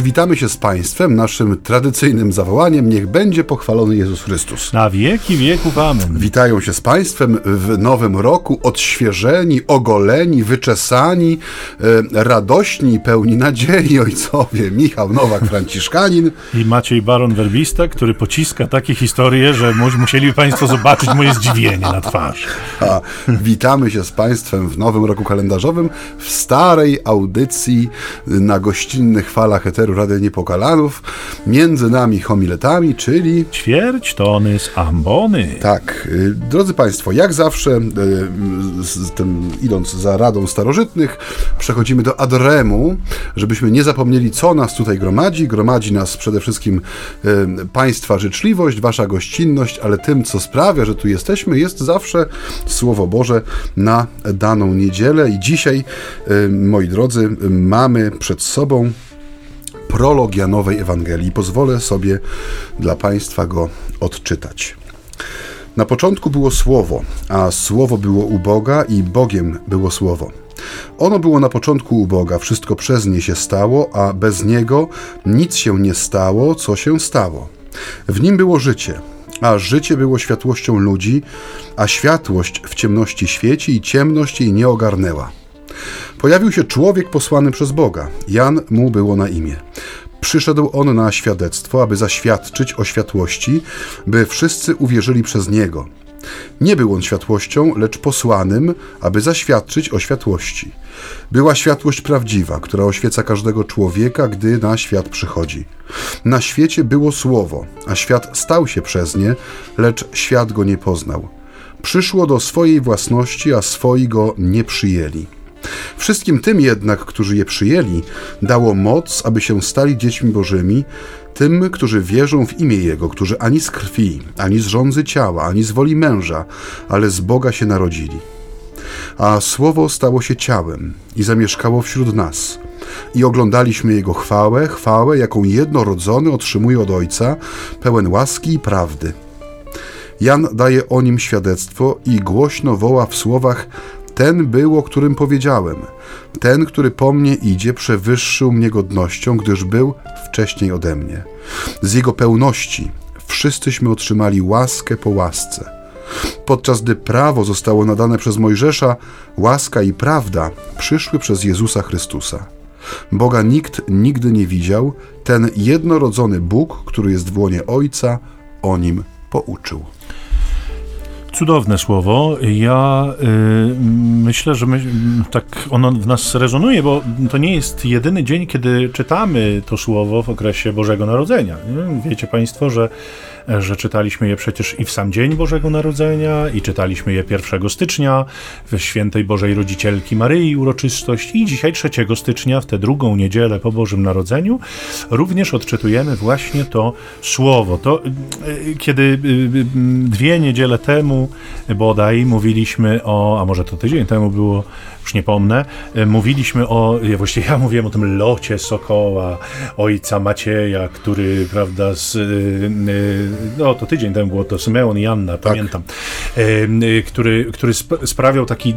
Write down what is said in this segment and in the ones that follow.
przywitamy się z Państwem naszym tradycyjnym zawołaniem Niech będzie pochwalony Jezus Chrystus. Na wieki wieków amen. Witają się z Państwem w nowym roku, odświeżeni, ogoleni, wyczesani, e, radośni, pełni nadziei ojcowie Michał Nowak-Franciszkanin I Maciej Baron Werbista, który pociska takie historie, że mu- musieli Państwo zobaczyć moje zdziwienie na twarz. A witamy się z Państwem w nowym roku kalendarzowym w starej audycji na gościnnych falach Eteru Rady Niepokalanów, między nami homiletami, czyli Ćwierć tony z ambony. tak, y, drodzy Państwo, jak zawsze, y, z tym, idąc za radą starożytnych, przechodzimy do Adremu, żebyśmy nie zapomnieli, co nas tutaj gromadzi. Gromadzi nas przede wszystkim y, Państwa życzliwość, Wasza gościnność, ale tym, co sprawia, że tu jesteśmy, jest zawsze Słowo Boże na daną niedzielę. I dzisiaj, moi drodzy, mamy przed sobą prolog Janowej Ewangelii. Pozwolę sobie dla Państwa go odczytać. Na początku było Słowo, a Słowo było u Boga i Bogiem było Słowo. Ono było na początku u Boga, wszystko przez nie się stało, a bez niego nic się nie stało, co się stało. W nim było życie, a życie było światłością ludzi, a światłość w ciemności świeci i ciemność jej nie ogarnęła. Pojawił się człowiek posłany przez Boga. Jan mu było na imię. Przyszedł on na świadectwo, aby zaświadczyć o światłości, by wszyscy uwierzyli przez niego. Nie był on światłością, lecz posłanym, aby zaświadczyć o światłości. Była światłość prawdziwa, która oświeca każdego człowieka, gdy na świat przychodzi. Na świecie było słowo, a świat stał się przez nie, lecz świat go nie poznał. Przyszło do swojej własności, a swoi go nie przyjęli. Wszystkim tym jednak, którzy je przyjęli, dało moc, aby się stali dziećmi Bożymi, tym, którzy wierzą w imię Jego, którzy ani z krwi, ani z rządzy ciała, ani z woli męża, ale z Boga się narodzili. A Słowo stało się ciałem i zamieszkało wśród nas. I oglądaliśmy Jego chwałę, chwałę, jaką jednorodzony otrzymuje od Ojca, pełen łaski i prawdy. Jan daje o nim świadectwo i głośno woła w słowach: Ten był, o którym powiedziałem. Ten, który po mnie idzie, przewyższył mnie godnością, gdyż był wcześniej ode mnie. Z jego pełności wszyscyśmy otrzymali łaskę po łasce. Podczas gdy prawo zostało nadane przez Mojżesza, łaska i prawda przyszły przez Jezusa Chrystusa. Boga nikt nigdy nie widział, ten jednorodzony Bóg, który jest w łonie Ojca, o nim pouczył. Cudowne słowo. Ja y, myślę, że my, tak ono w nas rezonuje, bo to nie jest jedyny dzień, kiedy czytamy to słowo w okresie Bożego Narodzenia. Wiecie Państwo, że, że czytaliśmy je przecież i w sam dzień Bożego Narodzenia, i czytaliśmy je 1 stycznia w świętej Bożej Rodzicielki Maryi uroczystość, i dzisiaj 3 stycznia, w tę drugą niedzielę po Bożym Narodzeniu, również odczytujemy właśnie to słowo. To, y, kiedy y, y, dwie niedziele temu bodaj mówiliśmy o, a może to tydzień temu było, już nie pomnę, e, mówiliśmy o, właściwie ja mówiłem o tym locie Sokoła, ojca Macieja, który, prawda, z, no to tydzień temu było to Symeon i Anna, pamiętam, e, y, który, który sp- sprawiał taki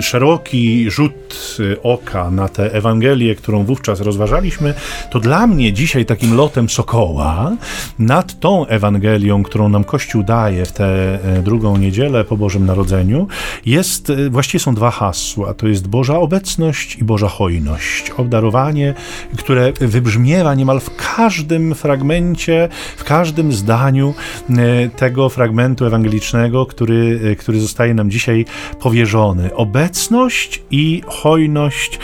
szeroki rzut oka na tę Ewangelię, którą wówczas rozważaliśmy, to dla mnie dzisiaj takim lotem Sokoła nad tą Ewangelią, którą nam Kościół daje w tę drugą niedzielę po Bożym Narodzeniu, jest, właściwie są dwa hasła. To jest Boża obecność i Boża hojność. Obdarowanie, które wybrzmiewa niemal w każdym fragmencie, w każdym zdaniu e, tego fragmentu ewangelicznego, który, e, który zostaje nam dzisiaj powierzony. Obecność i hojność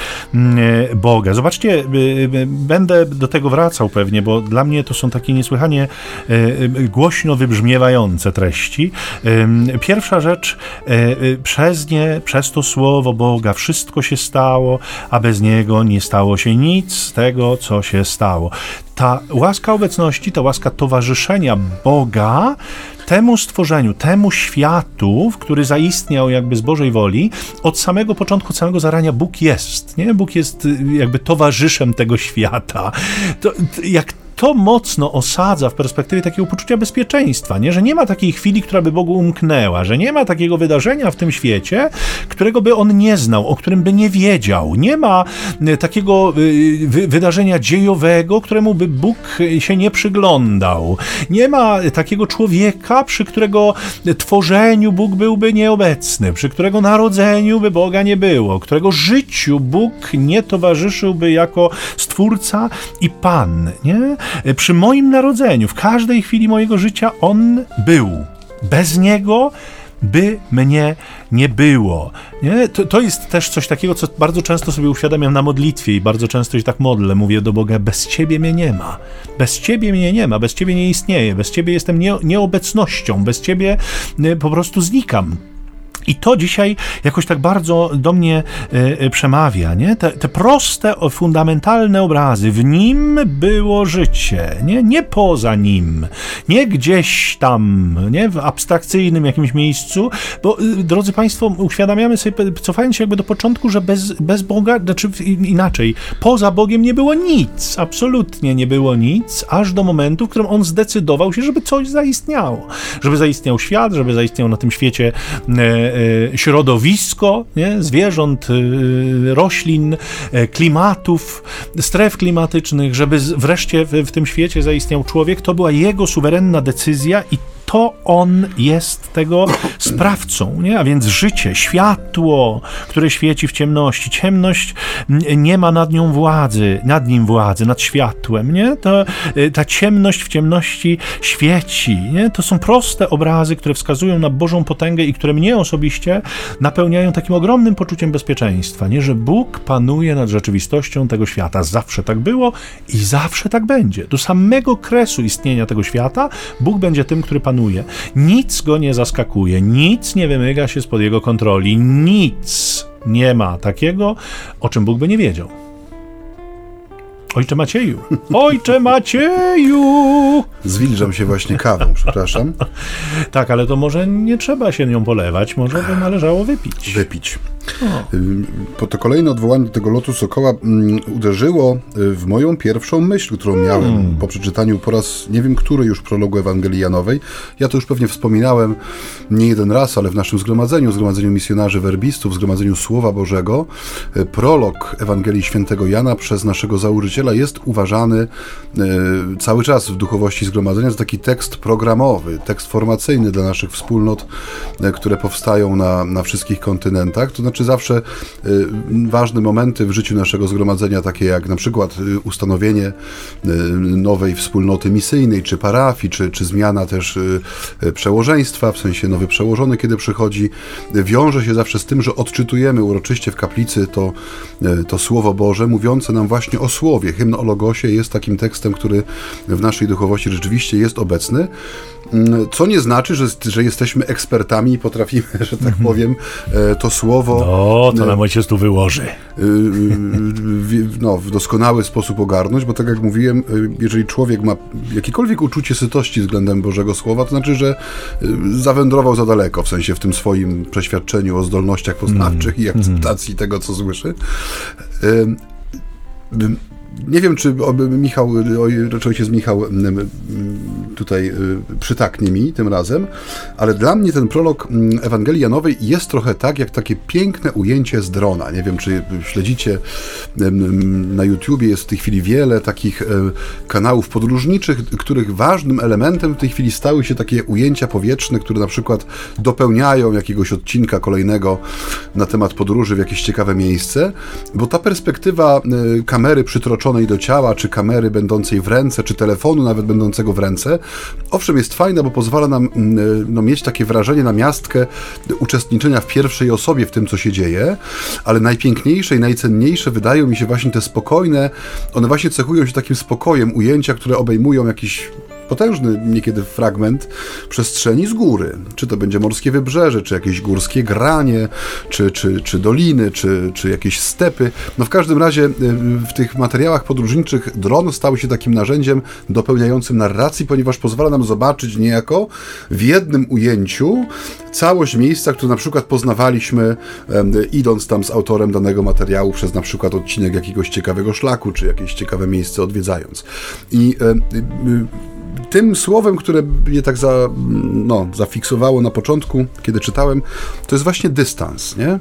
Boga. Zobaczcie, e, e, będę do tego wracał pewnie, bo dla mnie to są takie niesłychanie e, e, głośno wybrzmiewające treści. Pierwsza rzecz, e, e, przez nie, przez to słowo Boga wszystko się stało, a bez niego nie stało się nic z tego, co się stało. Ta łaska obecności, ta łaska towarzyszenia Boga temu stworzeniu, temu światu, w który zaistniał jakby z Bożej woli, od samego początku, od samego zarania Bóg jest. Nie? Bóg jest y, jakby towarzyszem tego świata. To, t- jak to mocno osadza w perspektywie takiego poczucia bezpieczeństwa, nie? że nie ma takiej chwili, która by Bogu umknęła, że nie ma takiego wydarzenia w tym świecie, którego by on nie znał, o którym by nie wiedział. Nie ma e, takiego e, wydarzenia dziejowego, któremu by Bóg się nie przyglądał. Nie ma takiego człowieka, przy którego tworzeniu Bóg byłby nieobecny, przy którego narodzeniu by Boga nie było, którego życiu Bóg nie towarzyszyłby jako stwórca i Pan. Nie? Przy moim narodzeniu, w każdej chwili mojego życia On był. Bez Niego by mnie nie było. Nie? To, to jest też coś takiego, co bardzo często sobie uświadamiam na modlitwie i bardzo często się tak modlę. Mówię do Boga, bez Ciebie mnie nie ma. Bez Ciebie mnie nie ma, bez Ciebie nie istnieje, bez Ciebie jestem nie, nieobecnością, bez Ciebie y, po prostu znikam. I to dzisiaj jakoś tak bardzo do mnie y, przemawia, nie? Te, te, proste, fundamentalne obrazy. W nim było życie, nie? Nie poza nim, nie gdzieś tam, nie? W abstrakcyjnym jakimś miejscu, bo y, drodzy Państwo, uświadamiamy sobie, cofając się jakby do początku, że bez, bez Boga, znaczy inaczej, poza Bogiem nie było nic, absolutnie nie było nic, aż do momentu, w którym On zdecydował się, żeby coś zaistniało, żeby zaistniał świat, żeby zaistniał na tym świecie E, środowisko nie? zwierząt, e, roślin, e, klimatów, stref klimatycznych, żeby wreszcie w, w tym świecie zaistniał człowiek, to była jego suwerenna decyzja i to on jest tego sprawcą, nie? A więc życie, światło, które świeci w ciemności. Ciemność nie ma nad nią władzy, nad nim władzy, nad światłem, nie? To, y, ta ciemność w ciemności świeci, nie? To są proste obrazy, które wskazują na Bożą potęgę i które mnie osobiście napełniają takim ogromnym poczuciem bezpieczeństwa, nie? Że Bóg panuje nad rzeczywistością tego świata. Zawsze tak było i zawsze tak będzie. Do samego kresu istnienia tego świata Bóg będzie tym, który panuje Nic go nie zaskakuje, nic nie wymyga się spod jego kontroli, nic nie ma takiego, o czym Bóg by nie wiedział. Ojcze Macieju! Ojcze Macieju! Zwilżam się właśnie kawą, przepraszam. tak, ale to może nie trzeba się nią polewać, może by należało wypić. Wypić. Po to kolejne odwołanie do tego lotu Sokoła mm, uderzyło y, w moją pierwszą myśl, którą miałem hmm. po przeczytaniu po raz nie wiem który już prologu Ewangelii Janowej. Ja to już pewnie wspominałem nie jeden raz, ale w naszym zgromadzeniu, zgromadzeniu misjonarzy werbistów, zgromadzeniu Słowa Bożego, y, prolog Ewangelii Świętego Jana przez naszego założyciela jest uważany y, cały czas w duchowości zgromadzenia za taki tekst programowy, tekst formacyjny dla naszych wspólnot, które powstają na, na wszystkich kontynentach. To znaczy zawsze y, ważne momenty w życiu naszego zgromadzenia, takie jak na przykład y, ustanowienie y, nowej wspólnoty misyjnej, czy parafii, czy, czy zmiana też przełożeństwa, w sensie nowy przełożony, kiedy przychodzi, wiąże się zawsze z tym, że odczytujemy uroczyście w kaplicy to, to Słowo Boże, mówiące nam właśnie o Słowie. Hymn o Logosie jest takim tekstem, który w naszej duchowości rzeczywiście jest obecny. Mm, co nie znaczy, że, że jesteśmy ekspertami i potrafimy, że tak mhm. powiem, e, to słowo. No, to nam ojciec tu wyłoży. E, e, no, w doskonały sposób ogarnąć, bo tak jak mówiłem, jeżeli człowiek ma jakiekolwiek uczucie sytości względem Bożego Słowa, to znaczy, że zawędrował za daleko, w sensie w tym swoim przeświadczeniu o zdolnościach poznawczych mm. i akceptacji mm. tego, co słyszy nie wiem, czy Michał, raczej ojciec Michał tutaj y, przytaknie mi tym razem, ale dla mnie ten prolog Ewangelii Janowej jest trochę tak, jak takie piękne ujęcie z drona. Nie wiem, czy śledzicie na YouTubie, jest w tej chwili wiele takich e, kanałów podróżniczych, których ważnym elementem w tej chwili stały się takie ujęcia powietrzne, które na przykład dopełniają jakiegoś odcinka kolejnego na temat podróży w jakieś ciekawe miejsce, bo ta perspektywa e, kamery przytroczonej do ciała, czy kamery będącej w ręce, czy telefonu nawet będącego w ręce, owszem jest fajna, bo pozwala nam mm, e, no, mieć takie wrażenie na miastkę uczestniczenia w pierwszej osobie w tym, co się dzieje, ale najpiękniejsze i najcenniejsze wydają mi się właśnie te spokojne, one właśnie cechują się takim spokojem, ujęcia, które obejmują jakiś potężny niekiedy fragment przestrzeni z góry. Czy to będzie morskie wybrzeże, czy jakieś górskie granie, czy, czy, czy doliny, czy, czy jakieś stepy. No w każdym razie y, w tych materiałach podróżniczych dron stał się takim narzędziem dopełniającym narracji, ponieważ pozwala nam zobaczyć niejako w jednym ujęciu całość miejsca, które na przykład poznawaliśmy idąc tam z autorem danego materiału przez na przykład odcinek jakiegoś ciekawego szlaku, czy jakieś ciekawe miejsce odwiedzając. I tym słowem, które mnie tak za, no, zafiksowało na początku, kiedy czytałem, to jest właśnie dystans, nie?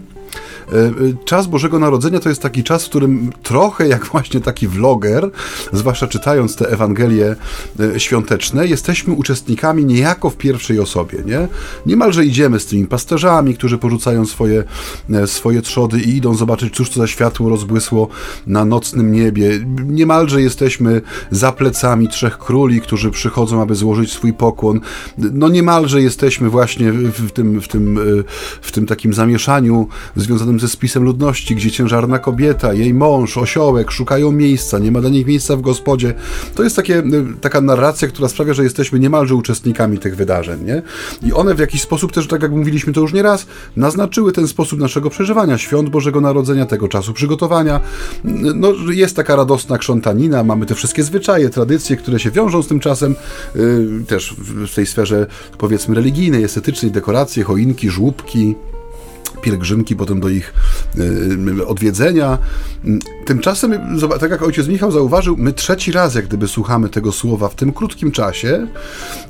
E, e, czas Bożego Narodzenia to jest taki czas, w którym trochę jak właśnie taki vloger, zwłaszcza czytając te Ewangelie e, świąteczne, jesteśmy uczestnikami niejako w pierwszej osobie, nie? Niemalże idziemy z tymi pasterzami, którzy porzucają swoje, swoje trzody i idą zobaczyć, cóż to za światło rozbłysło na nocnym niebie. Niemalże jesteśmy za plecami trzech króli, którzy przychodzą, aby złożyć swój pokłon. No niemalże jesteśmy właśnie w tym, w tym, w tym takim zamieszaniu związanym ze spisem ludności, gdzie ciężarna kobieta, jej mąż, osiołek szukają miejsca, nie ma dla nich miejsca w gospodzie. To jest takie, y, taka narracja, która sprawia, że jesteśmy niemalże uczestnikami tych wydarzeń. Nie? I one w jakiś sposób też, tak jak mówiliśmy to już nie raz, naznaczyły ten sposób naszego przeżywania świąt Bożego Narodzenia, tego czasu przygotowania. No, jest taka radosna krzątanina, mamy te wszystkie zwyczaje, tradycje, które się wiążą z tym czasem, yy, też w tej sferze powiedzmy religijnej, estetycznej, dekoracje, choinki, żłóbki, pielgrzymki potem do ich y, odwiedzenia. Tymczasem, tak jak ojciec Michał zauważył, my trzeci raz jak gdyby słuchamy tego słowa w tym krótkim czasie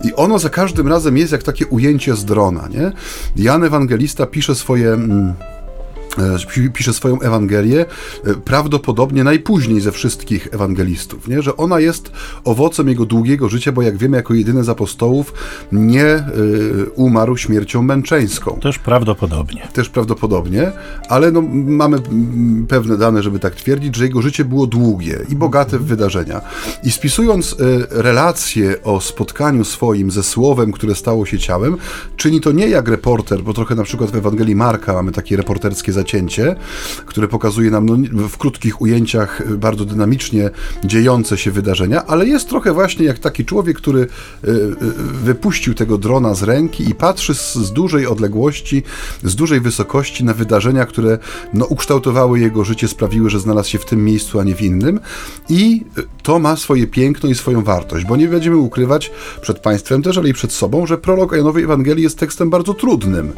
i ono za każdym razem jest jak takie ujęcie z drona, nie? Jan Ewangelista pisze swoje mm, pisze swoją Ewangelię, e, prawdopodobnie najpóźniej ze wszystkich ewangelistów, nie? że ona jest owocem jego długiego życia, bo jak wiemy, jako jedyny z apostołów nie y, umarł śmiercią męczeńską. Też prawdopodobnie. Też prawdopodobnie, ale no, mamy pewne dane, żeby tak twierdzić, że jego życie było długie i bogate w wydarzenia. I spisując y, relacje o spotkaniu swoim ze słowem, które stało się ciałem, czyni to nie jak reporter, bo trochę na przykład w Ewangelii Marka mamy takie reporterskie zacięcie, które pokazuje nam no, w krótkich ujęciach y, bardzo dynamicznie dziejące się wydarzenia, ale jest trochę właśnie jak taki człowiek, który y, y, wypuścił tego drona z ręki i patrzy z, z dużej odległości, z dużej wysokości na wydarzenia, które no, ukształtowały jego życie, sprawiły, że znalazł się w tym miejscu, a nie w innym. I to ma swoje piękno i swoją wartość, bo nie będziemy ukrywać przed Państwem też, ale i przed sobą, że prolog Janowej Ewangelii jest tekstem bardzo trudnym.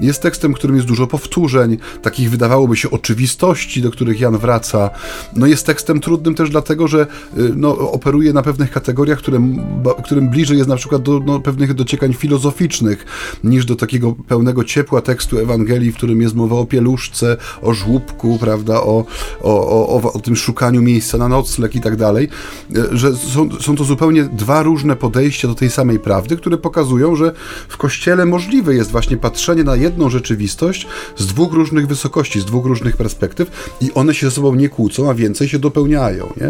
Jest tekstem, którym jest dużo powtórzeń, takich wydawałoby się oczywistości, do których Jan wraca. No jest tekstem trudnym też dlatego, że y, no, operuje na pewnych kategoriach, którym, którym bliżej jest na przykład do no, pewnych dociekań filozoficznych, niż do takiego pełnego ciepła tekstu Ewangelii, w którym jest mowa o pieluszce, o żłóbku, prawda, o, o, o, o tym szukaniu miejsca na nocleg i tak dalej, y, że są, są to zupełnie dwa różne podejścia do tej samej prawdy, które pokazują, że w Kościele możliwe jest właśnie patrzenie na jedną rzeczywistość z dwóch różnych wysokości, z dwóch różnych perspektyw i one się ze sobą nie kłócą, a więcej się dopełniają. Nie?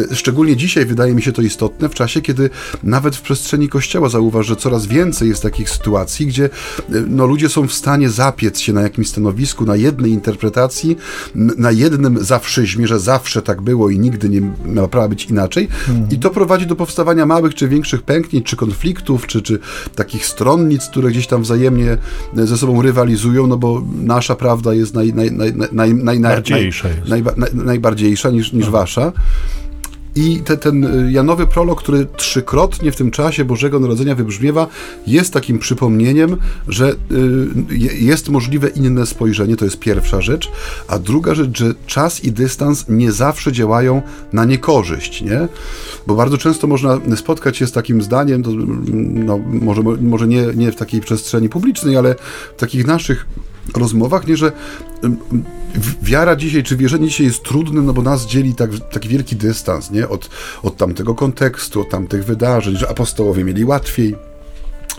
E, szczególnie dzisiaj wydaje mi się to istotne w czasie, kiedy nawet w przestrzeni Kościoła zauważ, że coraz więcej jest takich sytuacji, gdzie e, no, ludzie są w stanie zapiec się na jakimś stanowisku, na jednej interpretacji, na jednym zawszyzmie, że zawsze tak było i nigdy nie ma prawa być inaczej. Mhm. I to prowadzi do powstawania małych czy większych pęknięć, czy konfliktów, czy, czy takich stronnic, które gdzieś tam wzajemnie ze sobą rywalizują, no bo nasza prawda prawda jest naj, naj, naj, naj, naj, naj, najbardziejsza niż, niż no. wasza. I te, ten y, Janowy prolog, który trzykrotnie w tym czasie Bożego Narodzenia wybrzmiewa, jest takim przypomnieniem, że y, jest możliwe inne spojrzenie, to jest pierwsza rzecz. A druga rzecz, że czas i dystans nie zawsze działają na niekorzyść, nie? Bo bardzo często można spotkać się z takim zdaniem, to, no, może, może nie, nie w takiej przestrzeni publicznej, ale w takich naszych rozmowach, nie, że wiara dzisiaj, czy wierzenie dzisiaj jest trudne, no bo nas dzieli tak, taki wielki dystans, nie, od, od tamtego kontekstu, od tamtych wydarzeń, że apostołowie mieli łatwiej,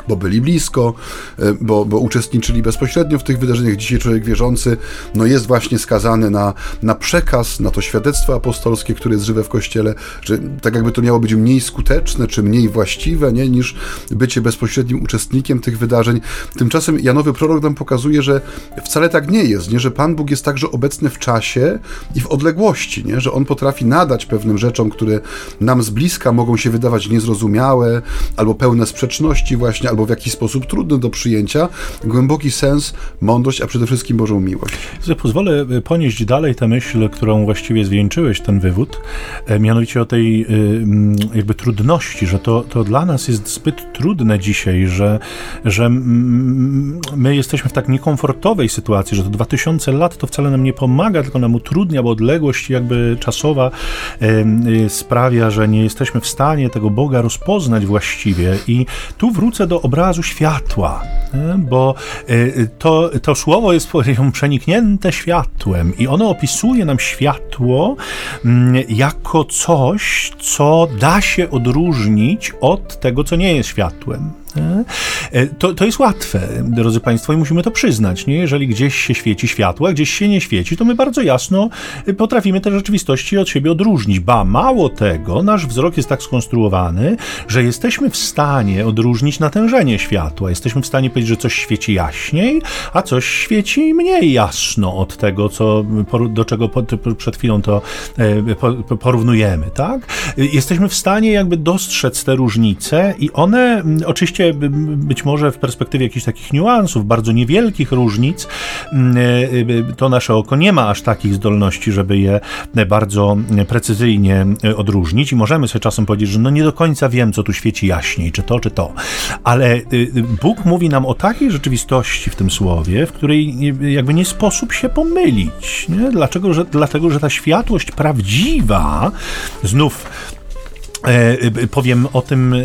bo byli blisko, e, bo, bo uczestniczyli bezpośrednio w tych wydarzeniach. Dzisiaj człowiek wierzący no jest właśnie skazany na, na przekaz, na to świadectwo apostolskie, które jest żywe w Kościele, że tak jakby to miało być mniej skuteczne, czy mniej właściwe, nie, niż bycie bezpośrednim uczestnikiem tych wydarzeń. Tymczasem Janowy prorok nam pokazuje, że wcale tak nie jest, nie, że Pan Bóg jest także obecny w czasie i w odległości, nie, że On potrafi nadać pewnym rzeczom, które nam z bliska mogą się wydawać niezrozumiałe, albo pełne sprzeczności właśnie, albo w jakiś sposób trudne do przyjęcia, głęboki sens, mądrość, a przede wszystkim Bożą miłość. Pozwolę e, ponieść dalej tę myśl, którą właściwie zwieńczyłeś ten wywód, e, mianowicie o tej e, jakby trudności, że to, to dla nas jest zbyt trudne dzisiaj, że, że my jesteśmy w tak niekomfortowej sytuacji, że to 2000 lat to wcale nam nie pomaga, tylko nam utrudnia, bo odległość jakby czasowa sprawia, że nie jesteśmy w stanie tego Boga rozpoznać właściwie. I tu wrócę do obrazu światła, bo to, to słowo jest przeniknięte światłem i ono opisuje nam światło mm, jako coś, co da się odróżnić od tego, co nie jest światłem. E, to, to jest łatwe, drodzy Państwo, i musimy to przyznać. Nie? Jeżeli gdzieś się świeci światło, a gdzieś się nie świeci, to my bardzo jasno potrafimy te rzeczywistości od siebie odróżnić. Ba, mało tego, nasz wzrok jest tak skonstruowany, że jesteśmy w stanie odróżnić natężenie światła. Jesteśmy w stanie powiedzieć, że coś świeci jaśniej, a coś świeci mniej jasno od tego, co, do czego przed chwilą to e, porównujemy. Tak? Jesteśmy w stanie jakby dostrzec te różnice i one oczywiście być może w perspektywie jakichś takich niuansów, bardzo niewielkich różnic, mm, e, to nasze oko nie ma aż takich zdolności, żeby je bardzo precyzyjnie e, odróżnić i możemy sobie czasem powiedzieć, że no nie do końca wiem, co tu świeci jaśniej, czy to, czy to. Ale e, Bóg mówi nam o takiej rzeczywistości w tym słowie, w której jakby nie sposób się pomylić. Nie? Dlaczego? Że, dlatego, że ta światłość prawdziwa, znów E, e, powiem o tym e,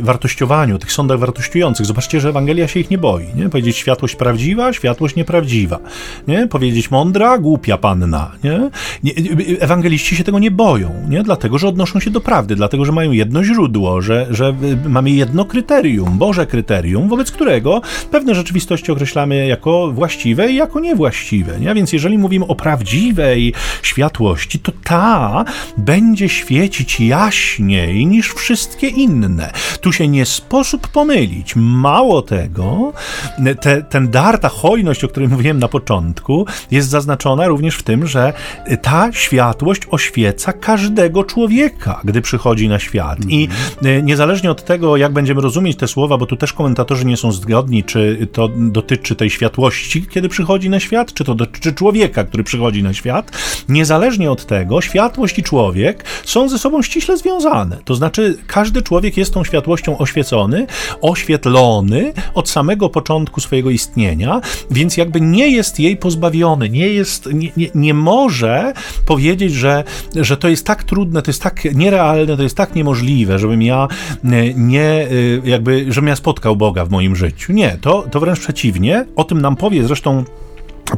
wartościowaniu, tych sądach wartościujących. Zobaczcie, że Ewangelia się ich nie boi. Nie? Powiedzieć światłość prawdziwa, światłość nieprawdziwa. Nie? Powiedzieć mądra, głupia panna. Nie? Ewangeliści się tego nie boją, nie? dlatego, że odnoszą się do prawdy, dlatego, że mają jedno źródło, że, że mamy jedno kryterium, Boże kryterium, wobec którego pewne rzeczywistości określamy jako właściwe i jako niewłaściwe. Nie? Więc jeżeli mówimy o prawdziwej światłości, to ta będzie świecić jaśnie mniej niż wszystkie inne. Tu się nie sposób pomylić. Mało tego, te, ten dar, ta hojność, o której mówiłem na początku, jest zaznaczona również w tym, że ta światłość oświeca każdego człowieka, gdy przychodzi na świat. I mhm. e, niezależnie od tego, jak będziemy rozumieć te słowa, bo tu też komentatorzy nie są zgodni, czy to dotyczy tej światłości, kiedy przychodzi na świat, czy to dotyczy człowieka, który przychodzi na świat, niezależnie od tego, światłość i człowiek są ze sobą ściśle związane. To znaczy, każdy człowiek jest tą światłością oświecony, oświetlony od samego początku swojego istnienia, więc jakby nie jest jej pozbawiony, nie jest, nie, nie, nie może powiedzieć, że, że to jest tak trudne, to jest tak nierealne, to jest tak niemożliwe, żebym ja e, nie, e, jakby, żebym ja spotkał Boga w moim życiu. Nie, to, to wręcz przeciwnie. O tym nam powie zresztą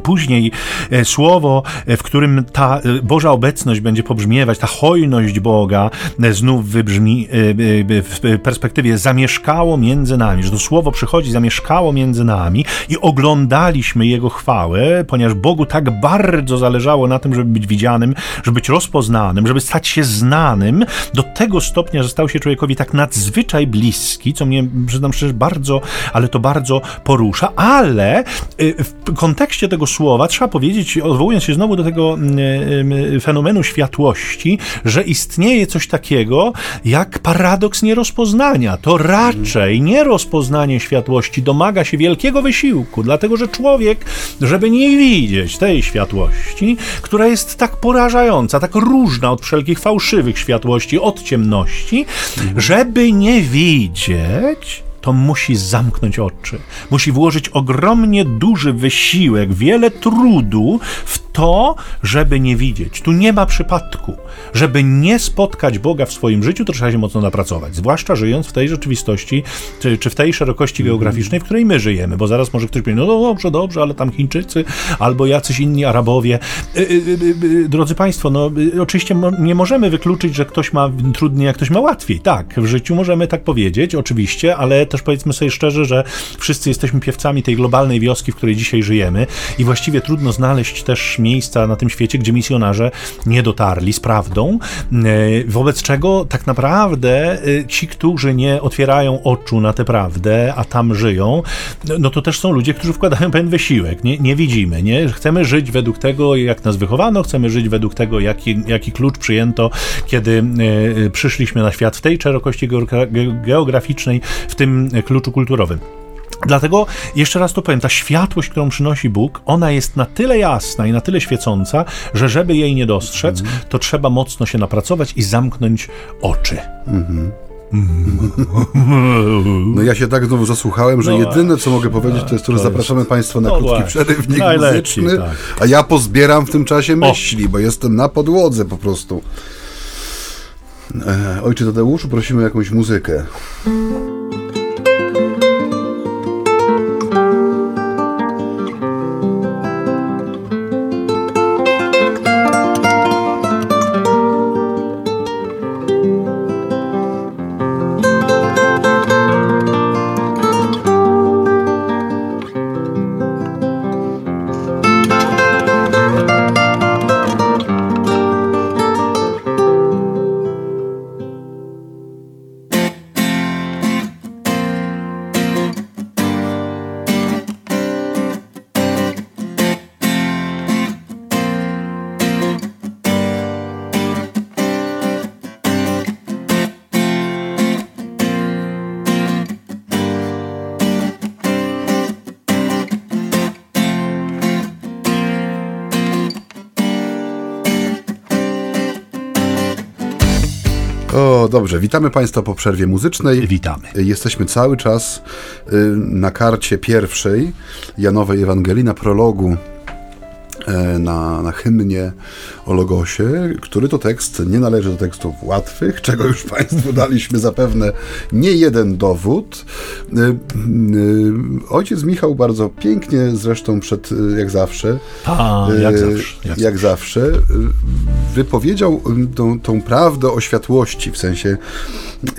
Później e, słowo, e, w którym ta e, Boża obecność będzie pobrzmiewać, ta hojność Boga znów wybrzmi w perspektywie zamieszkało między nami, że to słowo przychodzi, zamieszkało między nami i oglądaliśmy Jego chwałę, ponieważ Bogu tak bardzo zależało na tym, żeby być widzianym, żeby być rozpoznanym, żeby stać się znanym. Do tego stopnia, że stał się człowiekowi tak nadzwyczaj bliski, co mnie, przyznam szczerze, bardzo, ale to bardzo porusza, ale w kontekście tego tego słowa trzeba powiedzieć, odwołując się znowu do tego mm, mm, fenomenu światłości, że istnieje coś takiego jak paradoks nierozpoznania. To raczej nierozpoznanie światłości domaga się wielkiego wysiłku, dlatego że człowiek, żeby nie widzieć tej światłości, która jest tak porażająca, tak różna od wszelkich fałszywych światłości, od ciemności, żeby nie widzieć, to musi zamknąć oczy. Musi włożyć ogromnie duży wysiłek, wiele trudu w to, żeby nie widzieć. Tu nie ma przypadku. Żeby nie spotkać Boga w swoim życiu, to trzeba się mocno napracować. Zwłaszcza żyjąc w tej rzeczywistości, czy, czy w tej szerokości geograficznej, w której my żyjemy. Bo zaraz może ktoś powie, no dobrze, dobrze, ale tam Chińczycy albo jacyś inni Arabowie. Y, y, y, drodzy Państwo, no oczywiście nie możemy wykluczyć, że ktoś ma trudniej, a ktoś ma łatwiej. Tak, w życiu możemy tak powiedzieć, oczywiście, ale też powiedzmy sobie szczerze, że wszyscy jesteśmy piewcami tej globalnej wioski, w której dzisiaj żyjemy i właściwie trudno znaleźć też miejsca na tym świecie, gdzie misjonarze nie dotarli z prawdą, wobec czego tak naprawdę ci, którzy nie otwierają oczu na tę prawdę, a tam żyją, no to też są ludzie, którzy wkładają pewien wysiłek. Nie, nie widzimy, nie? Chcemy żyć według tego, jak nas wychowano, chcemy żyć według tego, jaki, jaki klucz przyjęto, kiedy y, przyszliśmy na świat w tej szerokości geograficznej, w tym kluczu kulturowym. Dlatego jeszcze raz to powiem, ta światłość, którą przynosi Bóg, ona jest na tyle jasna i na tyle świecąca, że żeby jej nie dostrzec, mm. to trzeba mocno się napracować i zamknąć oczy. Mm -hmm. No ja się tak znowu zasłuchałem, że no, jedyne co mogę powiedzieć to jest to, że zapraszamy Państwa na no krótki właśnie. przerywnik muzyczny, tak. a ja pozbieram w tym czasie myśli, o. bo jestem na podłodze po prostu. E, ojcze Tadeuszu, prosimy o jakąś muzykę. Dobrze, witamy Państwa po przerwie muzycznej. Witamy. Jesteśmy cały czas y, na karcie pierwszej Janowej Ewangelii, na prologu na, na hymnie o Logosie, który to tekst nie należy do tekstów łatwych, czego już Państwu daliśmy zapewne nie jeden dowód. Y, y, ojciec Michał bardzo pięknie, zresztą przed, jak zawsze, A, jak zawsze, jak, jak zawsze wypowiedział tą, tą prawdę o światłości, w sensie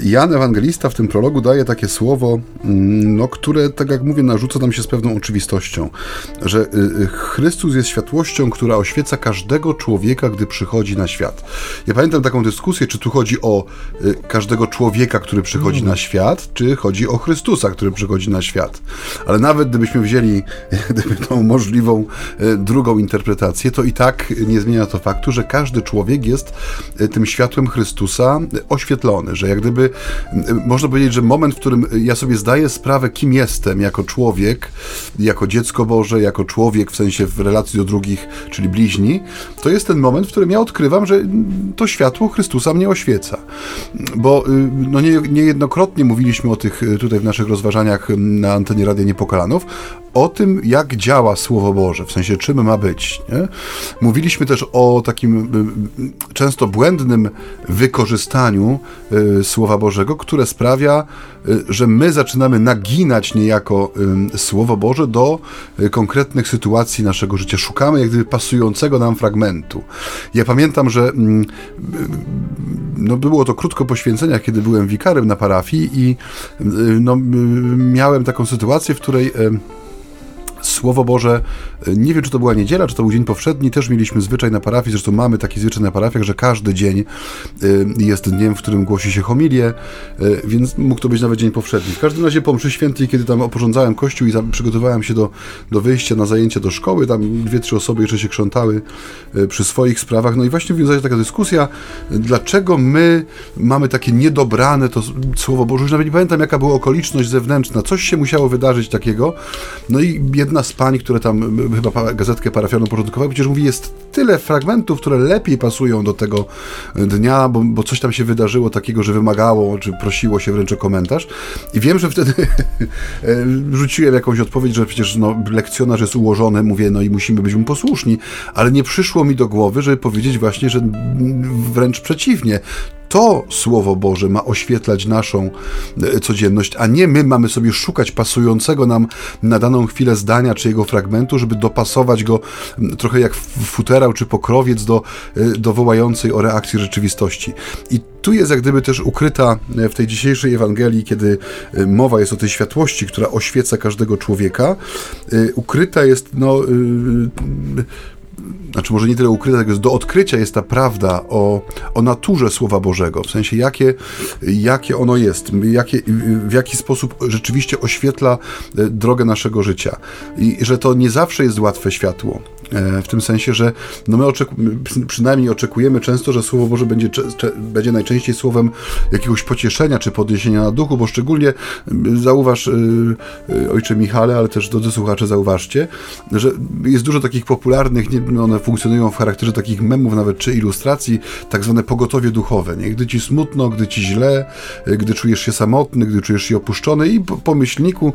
Jan Ewangelista w tym prologu daje takie słowo, mm, no, które, tak jak mówię, narzuca nam się z pewną oczywistością, że Chrystus jest światłością, która oświeca każdego człowieka, gdy przychodzi na świat. Ja pamiętam taką dyskusję, czy tu chodzi o y, każdego człowieka, który przychodzi mm. na świat, czy chodzi o Chrystusa, który przychodzi na świat. Ale nawet gdybyśmy wzięli gdyby tą możliwą drugą interpretację, to i tak nie zmienia to faktu, że każdy człowiek jest tym światłem Chrystusa oświetlony, że jak gdyby gdyby, można powiedzieć, że moment, w którym ja sobie zdaję sprawę, kim jestem jako człowiek, jako dziecko Boże, jako człowiek w sensie w relacji do drugich, czyli bliźni, to jest ten moment, w którym ja odkrywam, że to światło Chrystusa mnie oświeca. Bo no nie, niejednokrotnie mówiliśmy o tych tutaj w naszych rozważaniach na antenie Radia Niepokalanów, o tym, jak działa Słowo Boże, w sensie czym ma być. Nie? Mówiliśmy też o takim często błędnym wykorzystaniu y, Słowa Bożego, które sprawia, y, że my zaczynamy naginać niejako y, Słowo Boże do konkretnych sytuacji naszego życia. Szukamy jak gdyby pasującego nam fragmentu. Ja pamiętam, że mm, no było to krótko po święceniach, kiedy byłem wikarem na parafii i no, miałem taką sytuację, w której Słowo Boże, nie wiem czy to była niedziela, czy to był dzień powszedni, też mieliśmy zwyczaj na parafii, zresztą mamy taki zwyczaj na parafiach, że każdy dzień y, jest dniem, w którym głosi się homilię, y, więc mógł to być nawet dzień powszedni. W każdym razie po mszy świętej, kiedy tam oporządzałem kościół i przygotowałem się do, do wyjścia na zajęcie do szkoły, tam dwie, trzy osoby jeszcze się krzątały przy swoich sprawach, no i właśnie wiązała się taka dyskusja, dlaczego my mamy takie niedobrane to Słowo Boże, już nawet nie pamiętam jaka była okoliczność zewnętrzna, coś się musiało wydarzyć takiego, no i jedna z z pań, które tam chyba gazetkę parafialną porządkowały, przecież mówi, jest tyle fragmentów, które lepiej pasują do tego dnia, bo, bo coś tam się wydarzyło takiego, że wymagało, czy prosiło się wręcz o komentarz. I wiem, że wtedy rzuciłem jakąś odpowiedź, że przecież no, lekcjonarz jest ułożony, mówię, no i musimy być mu posłuszni, ale nie przyszło mi do głowy, żeby powiedzieć właśnie, że wręcz przeciwnie to Słowo Boże ma oświetlać naszą e, codzienność, a nie my mamy sobie szukać pasującego nam na daną chwilę zdania czy jego fragmentu, żeby dopasować go trochę jak futerał czy pokrowiec do, e, do wołającej o reakcji rzeczywistości. I tu jest jak gdyby też ukryta e, w tej dzisiejszej Ewangelii, kiedy mowa jest o tej światłości, która oświeca każdego człowieka, ukryta jest no znaczy może nie tyle ukryta, tylko do odkrycia jest ta prawda o, o naturze Słowa Bożego, w sensie jakie, jakie ono jest, jakie, w jaki sposób rzeczywiście oświetla e, drogę naszego życia. I że to nie zawsze jest łatwe światło. E, w tym sensie, że no my oczeku przynajmniej oczekujemy często, że Słowo Boże będzie, będzie najczęściej słowem jakiegoś pocieszenia czy podniesienia na duchu, bo szczególnie zauważ, y, y, ojcze Michale, ale też drodzy słuchacze, zauważcie, że jest dużo takich popularnych, one funkcjonują w charakterze takich memów nawet czy ilustracji, tak zwane pogotowie duchowe. Nie? Gdy ci smutno, gdy ci źle, y, gdy czujesz się samotny, gdy czujesz się opuszczony i po, po myślniku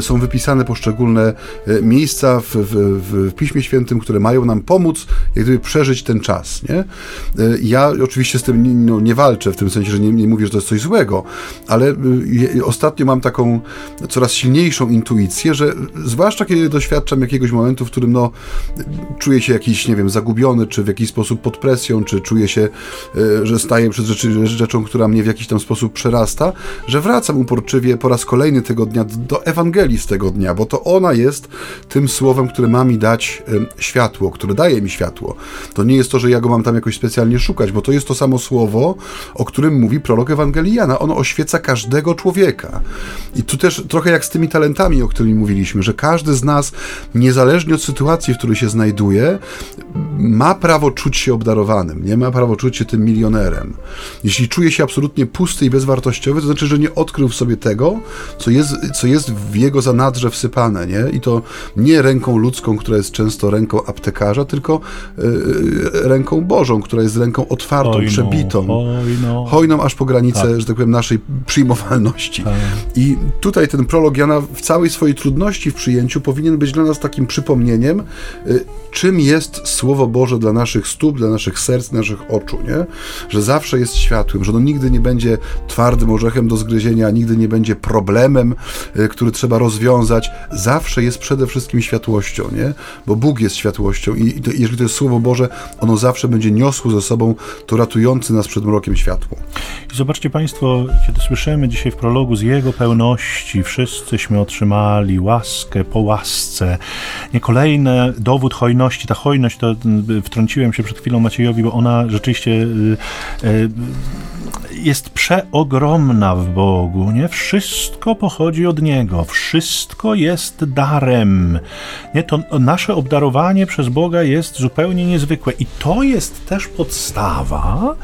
są wypisane poszczególne miejsca w, w, w Piśmie Świętym, tym, które mają nam pomóc, jak gdyby przeżyć ten czas, nie? E, ja oczywiście z tym nie, no, nie walczę, w tym sensie, że nie, nie mówię, że to jest coś złego, ale e, ostatnio mam taką coraz silniejszą intuicję, że zwłaszcza kiedy doświadczam jakiegoś momentu, w którym no, czuję się jakiś, nie wiem, zagubiony, czy w jakiś sposób pod presją, czy czuję się, e, że staję przed rzeczy, rzeczą, która mnie w jakiś tam sposób przerasta, że wracam uporczywie po raz kolejny tego dnia do Ewangelii z tego dnia, bo to ona jest tym słowem, które ma mi dać światło, które daje mi światło. To nie jest to, że ja go mam tam jakoś specjalnie szukać, bo to jest to samo słowo, o którym mówi prorok Ewangeliana. Ono oświeca każdego człowieka. I tu też trochę jak z tymi talentami, o których mówiliśmy, że każdy z nas, niezależnie od sytuacji, w której się znajduje, ma prawo czuć się obdarowanym, nie ma prawo czuć się tym milionerem. Jeśli czuje się absolutnie pusty i bezwartościowy, to znaczy, że nie odkrył w sobie tego, co jest, co jest w jego zanadrze wsypane, nie? I to nie ręką ludzką, która jest często ręką ręką aptekarza, tylko y, ręką Bożą, która jest ręką otwartą, hojną, przebitą, hojną. hojną aż po granicę, tak. że tak powiem, naszej przyjmowalności. Tak. I tutaj ten prolog Jana w całej swojej trudności w przyjęciu powinien być dla nas takim przypomnieniem, y, czym jest Słowo Boże dla naszych stóp, dla naszych serc, naszych oczu, nie? Że zawsze jest światłem, że ono nigdy nie będzie twardym orzechem do zgryzienia, nigdy nie będzie problemem, y, który trzeba rozwiązać. Zawsze jest przede wszystkim światłością, nie? Bo Bóg jest światłością i to, jeżeli to jest Słowo Boże, ono zawsze będzie niosło ze sobą to ratujące nas przed mrokiem światło. I zobaczcie Państwo, kiedy słyszymy dzisiaj w prologu z Jego pełności, wszyscyśmy otrzymali łaskę po łasce. Nie kolejny dowód hojności. Ta hojność, to y, wtrąciłem się przed chwilą Maciejowi, bo ona rzeczywiście y, y, jest przeogromna w Bogu, nie? Wszystko pochodzi od Niego, wszystko jest darem. Nie? To nasze obdarowanie przez Boga jest zupełnie niezwykłe i to jest też podstawa,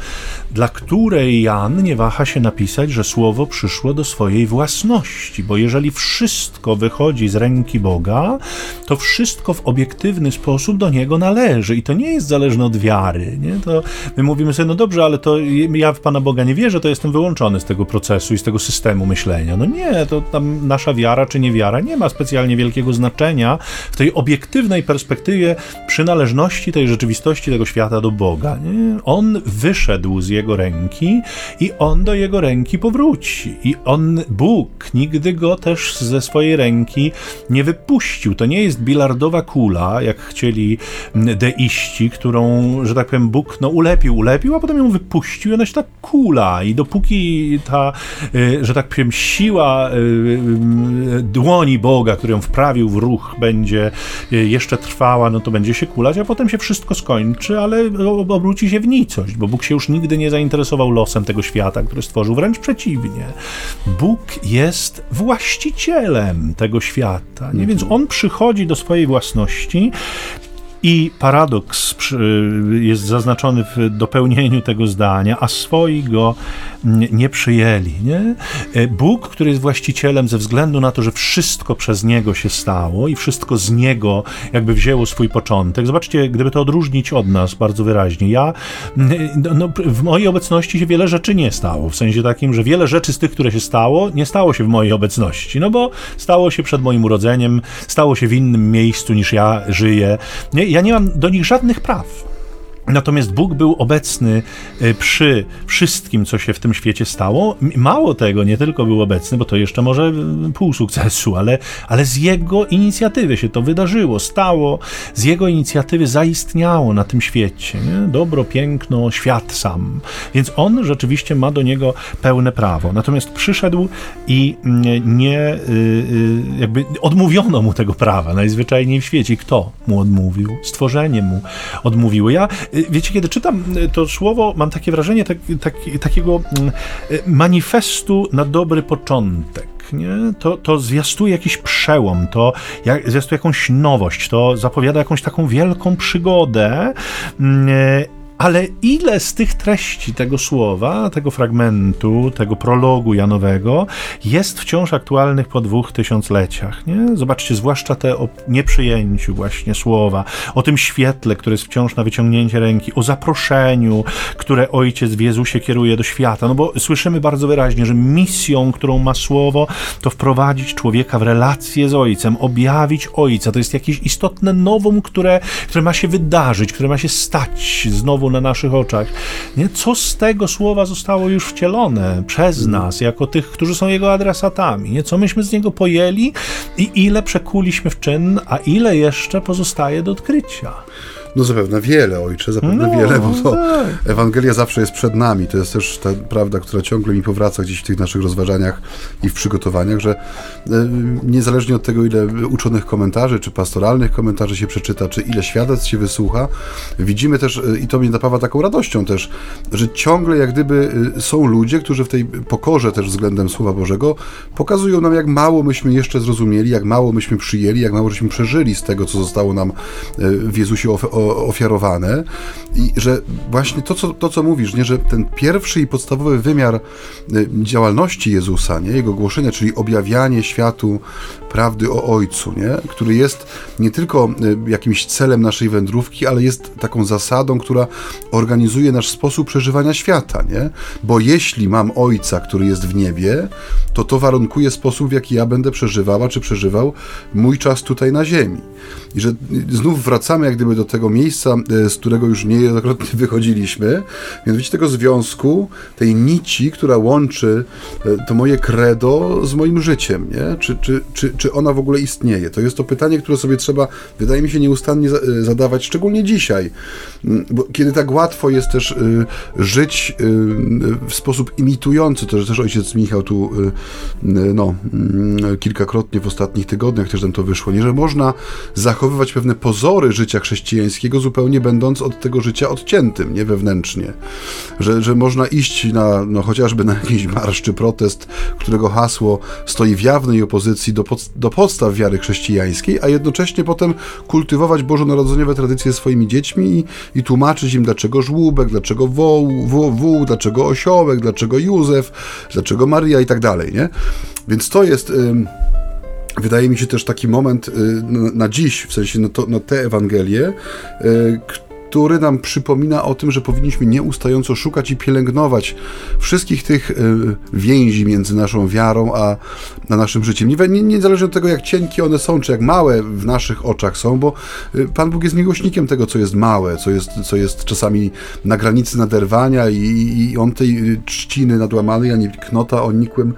dla której Jan nie waha się napisać, że słowo przyszło do swojej własności, bo jeżeli wszystko wychodzi z ręki Boga, to wszystko w obiektywny sposób do Niego należy i to nie jest zależne od wiary. Nie? To my mówimy sobie, no dobrze, ale to ja w Pana Boga nie wierzę, to jestem wyłączony z tego procesu i z tego systemu myślenia. No nie, to tam nasza wiara czy niewiara nie ma specjalnie wielkiego znaczenia w tej obiektywnej perspektywie przynależności tej rzeczywistości tego świata do Boga. Nie? On wyszedł z jego ręki i on do jego ręki powróci. I on, Bóg, nigdy go też ze swojej ręki nie wypuścił. To nie jest bilardowa kula, jak chcieli deiści, którą, że tak powiem, Bóg no, ulepił, ulepił, a potem ją wypuścił i ona się tak kula. I dopóki ta, y, że tak powiem, siła y, y, dłoni Boga, którą wprawił w ruch, będzie jeszcze trwała, no to będzie się kulać, a potem się wszystko skończy, ale obróci się w nicość, bo Bóg się już nigdy nie zainteresował losem tego świata, który stworzył. Wręcz przeciwnie. Bóg jest właścicielem tego świata. Nie? Więc on przychodzi do swojej własności I paradoks jest zaznaczony w dopełnieniu tego zdania, a swoi go nie przyjęli. Nie? E, Bóg, który jest właścicielem ze względu na to, że wszystko przez Niego się stało i wszystko z Niego jakby wzięło swój początek. Zobaczcie, gdyby to odróżnić od nas bardzo wyraźnie. Ja, no, no, w mojej obecności się wiele rzeczy nie stało, w sensie takim, że wiele rzeczy z tych, które się stało, nie stało się w mojej obecności, no bo stało się przed moim urodzeniem, stało się w innym miejscu niż ja żyję. Ja nie mam do nich żadnych praw. Natomiast Bóg był obecny e, przy wszystkim, co się w tym świecie stało. Mało tego, nie tylko był obecny, bo to jeszcze może pół sukcesu, ale, ale z jego inicjatywy się to wydarzyło, stało, z jego inicjatywy zaistniało na tym świecie. Nie? Dobro, piękno, świat sam. Więc on rzeczywiście ma do niego pełne prawo. Natomiast przyszedł i nie, y, y, jakby odmówiono mu tego prawa najzwyczajniej w świecie. Kto mu odmówił? Stworzenie mu odmówiło. Ja Y, wiecie, kiedy czytam y, to słowo, mam takie wrażenie tak, tak, takiego mm, y, manifestu na dobry początek. Nie? To, to zwiastuje jakiś przełom, to jak, zwiastuje jakąś nowość, to zapowiada jakąś taką wielką przygodę. Ale ile z tych treści tego słowa, tego fragmentu, tego prologu Janowego jest wciąż aktualnych po dwóch tysiącleciach? Nie? Zobaczcie, zwłaszcza te o nieprzyjęciu właśnie słowa, o tym świetle, które jest wciąż na wyciągnięcie ręki, o zaproszeniu, które Ojciec w Jezusie kieruje do świata. No bo słyszymy bardzo wyraźnie, że misją, którą ma słowo, to wprowadzić człowieka w relację z Ojcem, objawić Ojca. To jest jakieś istotne nowum, które, które ma się wydarzyć, które ma się stać znowu na naszych oczach. Nie? Co z tego słowa zostało już wcielone przez nas, jako tych, którzy są jego adresatami? Nie? Co myśmy z niego pojęli i ile przekuliśmy w czyn, a ile jeszcze pozostaje do odkrycia? No zapewne wiele, ojcze, zapewne no, wiele, bo to tak. Ewangelia zawsze jest przed nami. To jest też ta prawda, która ciągle mi powraca gdzieś w tych naszych rozważaniach i w przygotowaniach, że e, niezależnie od tego, ile uczonych komentarzy, czy pastoralnych komentarzy się przeczyta, czy ile świadectw się wysłucha, widzimy też, e, i to mnie napawa taką radością też, że ciągle jak gdyby e, są ludzie, którzy w tej pokorze też względem Słowa Bożego pokazują nam, jak mało myśmy jeszcze zrozumieli, jak mało myśmy przyjęli, jak mało żeśmy przeżyli z tego, co zostało nam w Jezusie ofiarowane i że właśnie to, co, to, co mówisz, nie, że ten pierwszy i podstawowy wymiar y, działalności Jezusa, nie, jego głoszenia, czyli objawianie światu prawdy o Ojcu, nie, który jest nie tylko y, jakimś celem naszej wędrówki, ale jest taką zasadą, która organizuje nasz sposób przeżywania świata, nie? Bo jeśli mam Ojca, który jest w niebie, to to warunkuje sposób, w jaki ja będę przeżywała, czy przeżywał mój czas tutaj na ziemi. I że znów wracamy jak gdyby do tego miejsca, e, z którego już niejednokrotnie wychodziliśmy, mianowicie tego związku, tej nici, która łączy e, to moje credo z moim życiem, nie? Czy, czy, czy, czy ona w ogóle istnieje? To jest to pytanie, które sobie trzeba, wydaje mi się, nieustannie e, zadawać, szczególnie dzisiaj, mm, bo kiedy tak łatwo jest też żyć w sposób imitujący, to że też ojciec Michał tu no, mm, kilkakrotnie w ostatnich tygodniach też nam to wyszło, nie, że można zachowywać pewne pozory życia chrześcijańskiego, zupełnie będąc od tego życia odciętym, nie wewnętrznie. Że, że można iść na, no, chociażby na jakiś marsz czy protest, którego hasło stoi w jawnej opozycji do, pod, do podstaw wiary chrześcijańskiej, a jednocześnie potem kultywować bożonarodzeniowe tradycje swoimi dziećmi i, i tłumaczyć im, dlaczego żłóbek, dlaczego woł, wół, wół, dlaczego osiołek, dlaczego Józef, dlaczego Maria i tak dalej, nie? Więc to jest... Wydaje mi się też taki moment y, na dziś, w sensie na, to, na tę Ewangelię, y, który nam przypomina o tym, że powinniśmy nieustająco szukać i pielęgnować wszystkich tych y, więzi między naszą wiarą a, a naszym życiem. Nie, nie, niezależnie od tego, jak cienkie one są, czy jak małe w naszych oczach są, bo y, Pan Bóg jest miłośnikiem tego, co jest małe, co jest, co jest czasami na granicy naderwania i, i On tej y, trzciny nadłamanej, ani knota o nikłym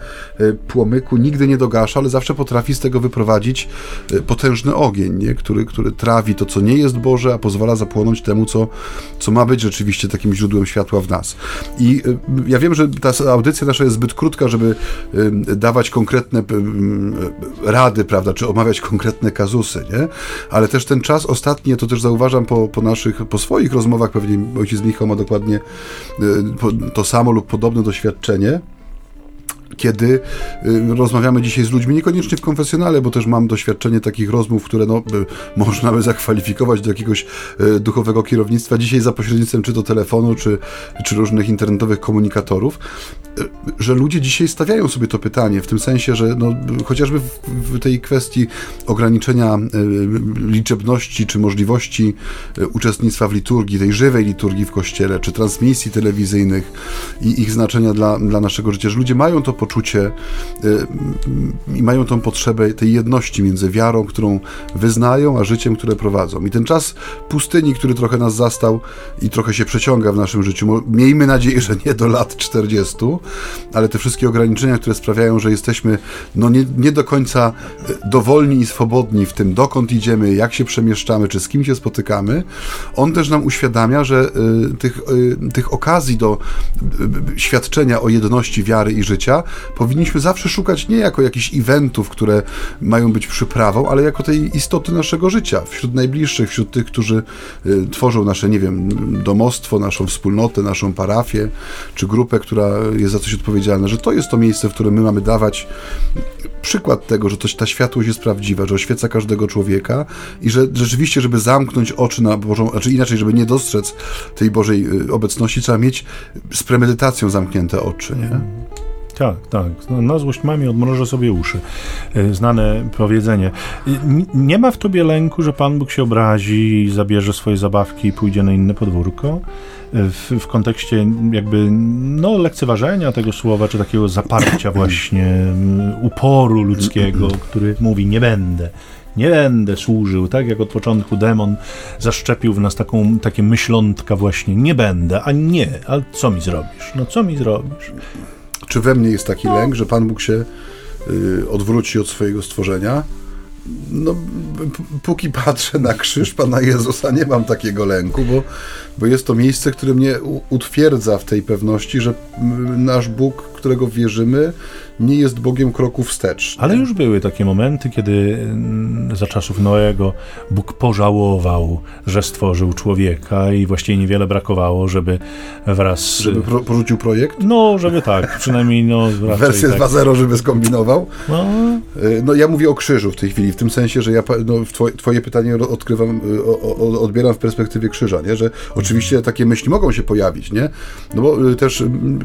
płomyku nigdy nie dogasza, ale zawsze potrafi z tego wyprowadzić potężny ogień, nie? Który, który trawi to, co nie jest Boże, a pozwala zapłonąć temu, co, co ma być rzeczywiście takim źródłem światła w nas. I y, ja wiem, że ta audycja nasza jest zbyt krótka, żeby y, dawać konkretne y, rady, prawda, czy omawiać konkretne kazusy, nie? Ale też ten czas ostatni, to też zauważam po, po naszych, po swoich rozmowach, pewnie ojciec Michał ma dokładnie to samo lub podobne doświadczenie, kiedy y, rozmawiamy dzisiaj z ludźmi, niekoniecznie w konfesjonale, bo też mam doświadczenie takich rozmów, które no, można by zakwalifikować do jakiegoś y, duchowego kierownictwa, dzisiaj za pośrednictwem czy to telefonu, czy, czy różnych internetowych komunikatorów, y, że ludzie dzisiaj stawiają sobie to pytanie, w tym sensie, że no, chociażby w, w tej kwestii ograniczenia liczebności, czy możliwości uczestnictwa w liturgii, tej żywej liturgii w kościele, czy transmisji telewizyjnych i ich znaczenia dla, dla naszego życia, że ludzie mają to poczucie y, i mają tą potrzebę tej jedności między wiarą, którą wyznają, a życiem, które prowadzą. I ten czas pustyni, który trochę nas zastał i trochę się przeciąga w naszym życiu, miejmy nadzieję, że nie do lat 40, ale te wszystkie ograniczenia, które sprawiają, że jesteśmy no nie, nie do końca y, dowolni i swobodni w tym, dokąd idziemy, jak się przemieszczamy, czy z kim się spotykamy, on też nam uświadamia, że y, tych, tych okazji do świadczenia o jedności wiary i życia powinniśmy zawsze szukać nie jako jakichś eventów, które mają być przyprawą, ale jako tej istoty naszego życia, wśród najbliższych, wśród tych, którzy y, tworzą nasze, nie wiem, domostwo, naszą wspólnotę, naszą parafię, czy grupę, która jest za coś odpowiedzialna, że to jest to miejsce, w którym my mamy dawać przykład tego, że to, ta światłość jest prawdziwa, że oświeca każdego człowieka i że rzeczywiście, żeby zamknąć oczy na Bożą, znaczy inaczej, żeby nie dostrzec tej Bożej y, obecności, trzeba mieć z premedytacją zamknięte oczy, nie? Tak, tak. No, na złość mamie odmrożę sobie uszy. E, znane powiedzenie. Nie ma w tobie lęku, że Pan Bóg się obrazi i zabierze swoje zabawki i pójdzie na inne podwórko? E, w, w kontekście jakby no, lekceważenia tego słowa, czy takiego zaparcia właśnie, uporu ludzkiego, który mówi nie będę, nie będę służył, tak jak od początku demon zaszczepił w nas taką, takie myślątka właśnie, nie będę, a nie, ale co mi zrobisz? No co mi zrobisz? Czy we mnie jest taki lęk, że Pan Bóg się y, odwróci od swojego stworzenia? No, póki patrzę na krzyż Pana Jezusa, nie mam takiego lęku, bo, bo jest to miejsce, które mnie utwierdza w tej pewności, że nasz Bóg, którego wierzymy, nie jest Bogiem kroku wstecz. Ale już były takie momenty, kiedy mm, za czasów Noego Bóg pożałował, że stworzył człowieka i właściwie niewiele brakowało, żeby wraz... Żeby pro, porzucił projekt? No, żeby tak, przynajmniej no... Wersję tak. 2.0, żeby skombinował? No. Y, no ja mówię o krzyżu w tej chwili, w tym sensie, że ja no, twoje, twoje pytanie odkrywam, y, odbieram w perspektywie krzyża, nie? że oczywiście takie myśli mogą się pojawić, nie? No bo y, też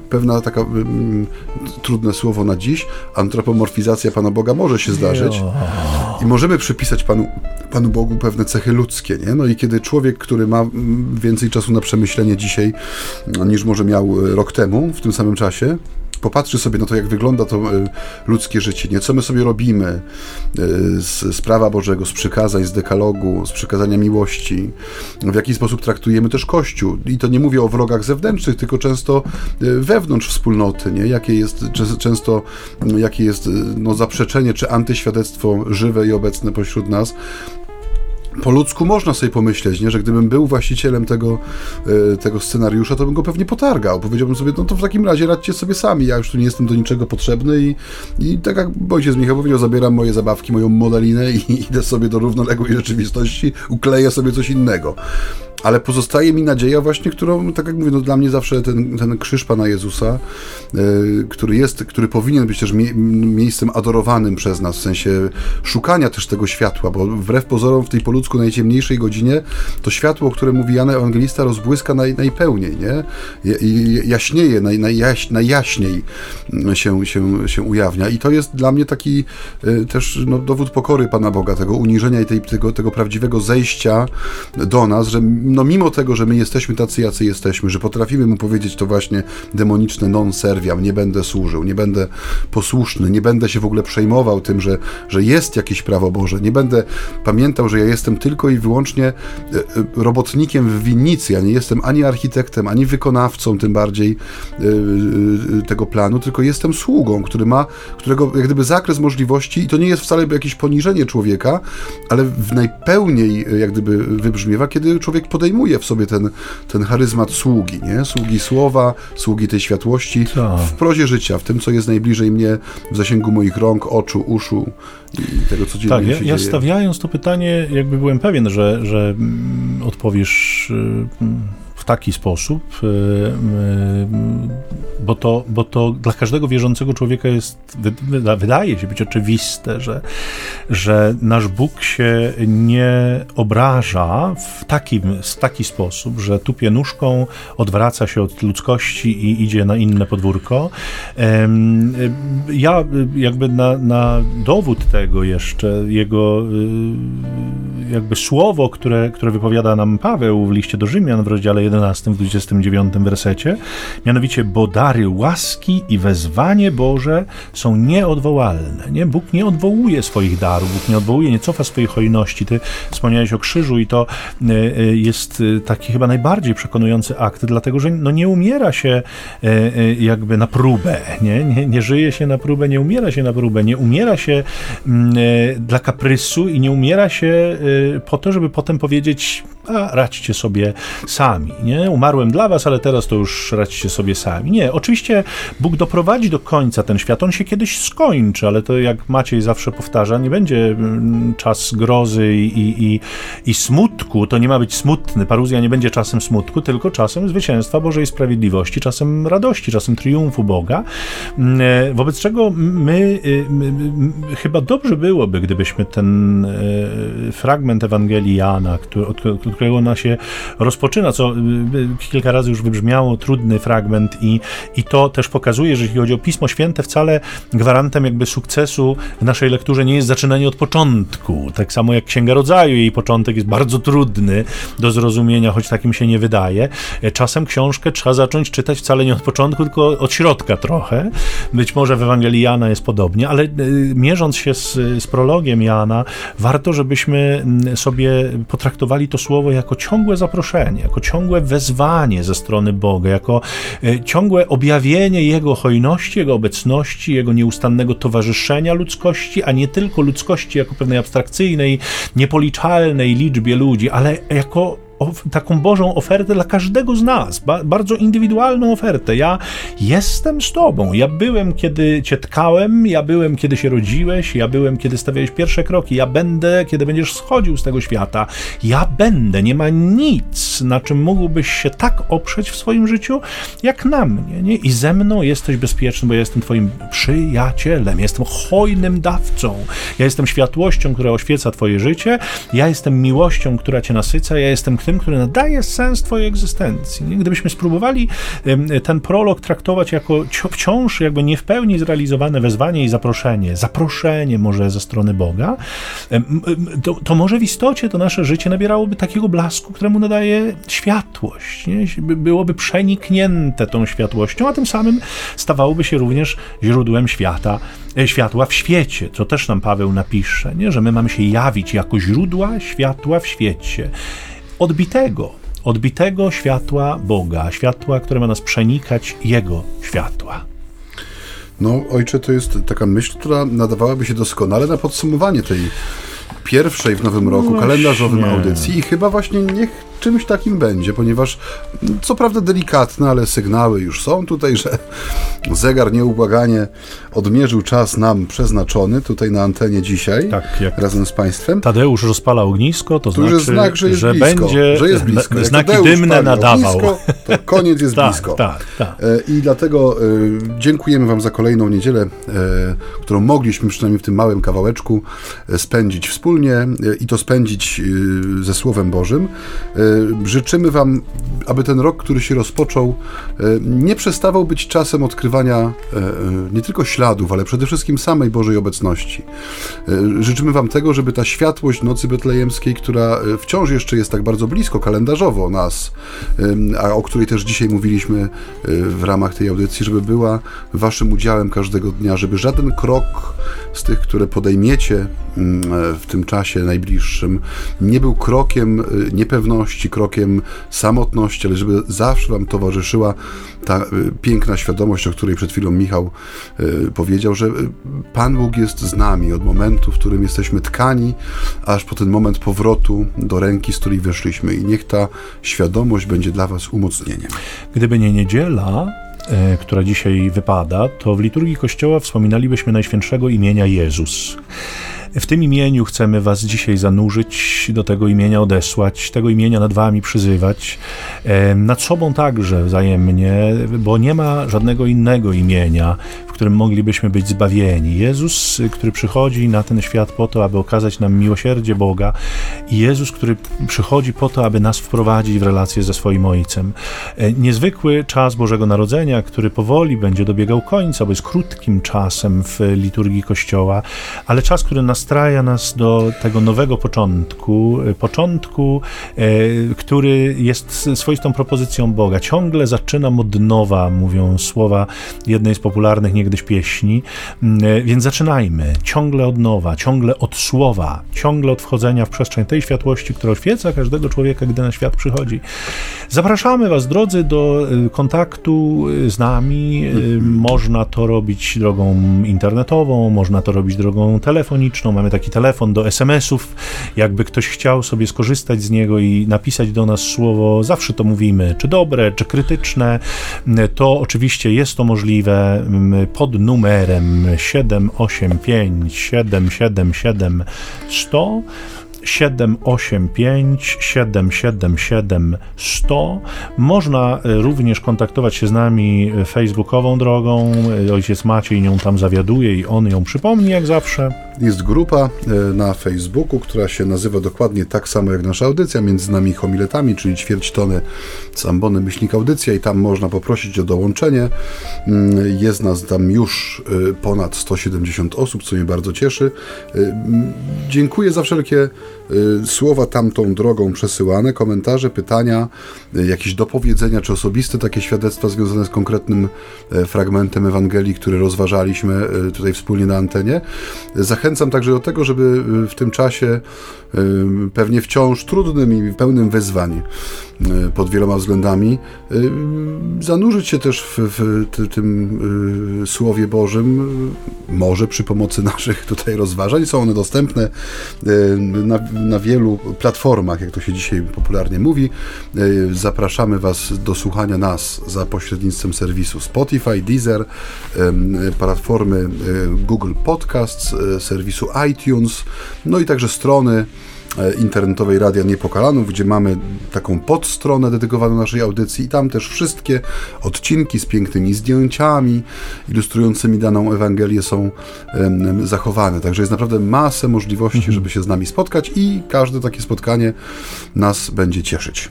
pewna taka trudne słowo na dziś, antropomorfizacja Pana Boga może się zdarzyć. I możemy przypisać Panu, Panu Bogu pewne cechy ludzkie, nie? No i kiedy człowiek, który ma więcej czasu na przemyślenie dzisiaj niż może miał e, rok temu w tym samym czasie, popatrzy sobie na to, jak wygląda to e, ludzkie życie, nie? co my sobie robimy e, z, z prawa Bożego, z przykazań, z dekalogu, z przykazania miłości, w jaki sposób traktujemy też Kościół. I to nie mówię o wrogach zewnętrznych, tylko często e, wewnątrz wspólnoty, nie? jakie jest często jakie jest no, zaprzeczenie czy antyświadectwo żywe i obecne pośród nas, po ludzku można sobie pomyśleć, nie, że gdybym był właścicielem tego, e, tego scenariusza, to bym go pewnie potargał. Powiedziałbym sobie, no to w takim razie radźcie sobie sami, ja już tu nie jestem do niczego potrzebny i, i tak jak ojciec Michał powiedział, zabieram moje zabawki, moją modelinę i idę sobie do równoległej rzeczywistości, ukleję sobie coś innego ale pozostaje mi nadzieja właśnie, którą, tak jak mówię, no dla mnie zawsze ten, ten krzyż Pana Jezusa, yy, który jest, który powinien być też mie miejscem adorowanym przez nas, w sensie szukania też tego światła, bo wbrew pozorom w tej po ludzku najciemniejszej godzinie to światło, o którym mówi Jan Ewangelista, rozbłyska naj, najpełniej, nie? Jaśnieje, naj, najjaś, najjaśniej się, się, się ujawnia i to jest dla mnie taki yy, też no, dowód pokory Pana Boga, tego uniżenia i tej, tego, tego prawdziwego zejścia do nas, że no mimo tego, że my jesteśmy tacy, jacy jesteśmy, że potrafimy mu powiedzieć to właśnie demoniczne non serviam, nie będę służył, nie będę posłuszny, nie będę się w ogóle przejmował tym, że, że jest jakieś prawo Boże, nie będę pamiętał, że ja jestem tylko i wyłącznie e, e, robotnikiem w winnicy, ja nie jestem ani architektem, ani wykonawcą tym bardziej e, tego planu, tylko jestem sługą, który ma, którego jak gdyby zakres możliwości i to nie jest wcale jakieś poniżenie człowieka, ale w najpełniej jak gdyby wybrzmiewa, kiedy człowiek pod podejmuje w sobie ten, ten charyzmat sługi, nie? Sługi słowa, sługi tej światłości tak. w prozie życia, w tym, co jest najbliżej mnie, w zasięgu moich rąk, oczu, uszu i tego, co Tak, ja, ja stawiając to pytanie, jakby byłem pewien, że, że mm, odpowiesz y, w taki sposób, y, y, bo to, bo to dla każdego wierzącego człowieka jest, wydaje się być oczywiste, że, że nasz Bóg się nie obraża w taki, w taki sposób, że tupie nóżką, odwraca się od ludzkości i idzie na inne podwórko. Ja jakby na, na dowód tego jeszcze, jego jakby słowo, które, które wypowiada nam Paweł w liście do Rzymian w rozdziale 11, w 29 wersecie, mianowicie, bo dary łaski i wezwanie Boże są nieodwołalne. Nie? Bóg nie odwołuje swoich darów, Bóg nie odwołuje, nie cofa swojej hojności. Ty wspomniałeś o krzyżu i to e, e, jest e, taki chyba najbardziej przekonujący akt, dlatego że no, nie umiera się jakby na próbę, nie? Nie, nie żyje się na próbę, nie umiera się na próbę, nie umiera się mm, dla kaprysu i nie umiera się po to, żeby potem powiedzieć, a radźcie sobie sami, nie? Umarłem dla was, ale teraz to już radźcie sobie sami. Nie, oczywiście Bóg doprowadzi do końca ten świat, on się kiedyś skończy, ale to jak Maciej zawsze powtarza, nie będzie mm, czas grozy i, i, i smutku, to nie ma być smutny, paruzja nie będzie czasem smutku, tylko czasem zwycięstwa Bożej Sprawiedliwości, czasem radości, czasem triumfu Boga, mm, e, wobec czego my, my, my chyba dobrze byłoby, gdybyśmy ten e, fragment Ewangelii Jana, który, którego ona się rozpoczyna, co y, y, kilka razy już wybrzmiało, trudny fragment i, i to też pokazuje, że jeśli chodzi o Pismo Święte, wcale gwarantem jakby sukcesu w naszej lekturze nie jest zaczynanie od początku. Tak samo jak Księga Rodzaju, jej początek jest bardzo trudny do zrozumienia, choć takim się nie wydaje. E, czasem książkę trzeba zacząć czytać wcale nie od początku, tylko od środka trochę. Być może w Ewangelii Jana jest podobnie, ale e, mierząc się z, z prologiem Jana, warto, żebyśmy sobie potraktowali to słowo jako ciągłe zaproszenie, jako ciągłe wezwanie ze strony Boga, jako e, ciągłe objawienie Jego hojności, Jego obecności, Jego nieustannego towarzyszenia ludzkości, a nie tylko ludzkości jako pewnej abstrakcyjnej, niepoliczalnej liczbie ludzi, ale jako taką Bożą ofertę dla każdego z nas, ba bardzo indywidualną ofertę. Ja jestem z Tobą. Ja byłem, kiedy Cię tkałem, ja byłem, kiedy się rodziłeś, ja byłem, kiedy stawiałeś pierwsze kroki, ja będę, kiedy będziesz schodził z tego świata. Ja będę. Nie ma nic, na czym mógłbyś się tak oprzeć w swoim życiu, jak na mnie. Nie? I ze mną jesteś bezpieczny, bo ja jestem Twoim przyjacielem, jestem hojnym dawcą, ja jestem światłością, która oświeca Twoje życie, ja jestem miłością, która Cię nasyca, ja jestem tym, który nadaje sens Twojej egzystencji. Gdybyśmy spróbowali ten prolog traktować jako wciąż jakby nie w pełni zrealizowane wezwanie i zaproszenie, zaproszenie może ze strony Boga, to, to może w istocie to nasze życie nabierałoby takiego blasku, któremu nadaje światłość. Nie? Byłoby przeniknięte tą światłością, a tym samym stawałoby się również źródłem świata, e, światła w świecie, co też nam Paweł napisze, nie? że my mamy się jawić jako źródła światła w świecie odbitego, odbitego światła Boga, światła, które ma nas przenikać Jego światła. No, ojcze, to jest taka myśl, która nadawałaby się doskonale na podsumowanie tej pierwszej w nowym roku kalendarzowym audycji i chyba właśnie niech czymś takim będzie, ponieważ co prawda delikatne, ale sygnały już są tutaj, że zegar nieubłaganie odmierzył czas nam przeznaczony tutaj na antenie dzisiaj tak, jak razem z Państwem. Tadeusz rozpala ognisko, to, to znaczy, jest znak, że jest że blisko, będzie że jest blisko. Jak znaki dymne nadawał. Ognisko, to koniec jest tak, blisko. Tak, tak. E, I dlatego e, dziękujemy Wam za kolejną niedzielę, e, którą mogliśmy przynajmniej w tym małym kawałeczku spędzić wspólnie i to spędzić ze Słowem Bożym. Życzymy Wam, aby ten rok, który się rozpoczął, nie przestawał być czasem odkrywania nie tylko śladów, ale przede wszystkim samej Bożej obecności. Życzymy Wam tego, żeby ta światłość nocy betlejemskiej, która wciąż jeszcze jest tak bardzo blisko kalendarzowo nas, a o której też dzisiaj mówiliśmy w ramach tej audycji, żeby była Waszym udziałem każdego dnia, żeby żaden krok z tych, które podejmiecie w tym czasie najbliższym, nie był krokiem niepewności, krokiem samotności, ale żeby zawsze Wam towarzyszyła ta piękna świadomość, o której przed chwilą Michał powiedział, że Pan Bóg jest z nami od momentu, w którym jesteśmy tkani, aż po ten moment powrotu do ręki, z której wyszliśmy. I niech ta świadomość będzie dla Was umocnieniem. Gdyby nie niedziela, e, która dzisiaj wypada, to w liturgii Kościoła wspominalibyśmy Najświętszego imienia Jezus. W tym imieniu chcemy Was dzisiaj zanurzyć, do tego imienia odesłać, tego imienia nad Wami przyzywać, nad sobą także wzajemnie, bo nie ma żadnego innego imienia, w którym moglibyśmy być zbawieni. Jezus, który przychodzi na ten świat po to, aby okazać nam miłosierdzie Boga i Jezus, który przychodzi po to, aby nas wprowadzić w relację ze swoim Ojcem. E, niezwykły czas Bożego Narodzenia, który powoli będzie dobiegał końca, bo jest krótkim czasem w liturgii Kościoła, ale czas, który nastraja nas do tego nowego początku, e, początku, e, który jest swoistą propozycją Boga. Ciągle zaczynam od nowa, mówią słowa jednej z popularnych niegdyś pieśni, mm, więc zaczynajmy ciągle od nowa, ciągle od słowa, ciągle od wchodzenia w przestrzeń tej światłości, która oświeca każdego człowieka, gdy na świat przychodzi. Zapraszamy Was, drodzy, do y, kontaktu y, z nami. Y, można to robić drogą internetową, można to robić drogą telefoniczną. Mamy taki telefon do SMS-ów. Jakby ktoś chciał sobie skorzystać z niego i napisać do nas słowo, zawsze to mówimy, czy dobre, czy krytyczne, to oczywiście jest to możliwe pod numerem 785 777 100 785 777 100. Można e, również kontaktować się z nami e, facebookową drogą. E, ojciec Maciej nią tam zawiaduje i on ją przypomni jak zawsze. Jest grupa na Facebooku, która się nazywa dokładnie tak samo jak nasza audycja, między nami homiletami, czyli ćwierć tony Sambony Myślnik Audycja i tam można poprosić o dołączenie. Mm, jest nas tam już ponad 170 osób, co mnie bardzo cieszy. Dziękuję za wszelkie słowa tamtą drogą przesyłane, komentarze, pytania, y, jakieś dopowiedzenia czy osobiste takie świadectwa związane z konkretnym e, fragmentem Ewangelii, który rozważaliśmy tutaj wspólnie na antenie. Zachęcam także do tego, żeby y, w tym czasie pewnie wciąż trudnym i pełnym wyzwań pod wieloma względami, zanurzyć się też w, w tym Słowie Bożym, może przy pomocy naszych tutaj rozważań. Są one dostępne na, na wielu platformach, jak to się dzisiaj popularnie mówi. Zapraszamy Was do słuchania nas za pośrednictwem serwisu Spotify, Deezer, platformy Google Podcasts, serwisu iTunes, no i także strony internetowej Radia Niepokalanów, gdzie mamy taką podstronę dedykowaną naszej audycji i tam też wszystkie odcinki z pięknymi zdjęciami ilustrującymi daną Ewangelię są zachowane. Także jest naprawdę masę możliwości, mhm. żeby się z nami spotkać i każde takie spotkanie nas będzie cieszyć.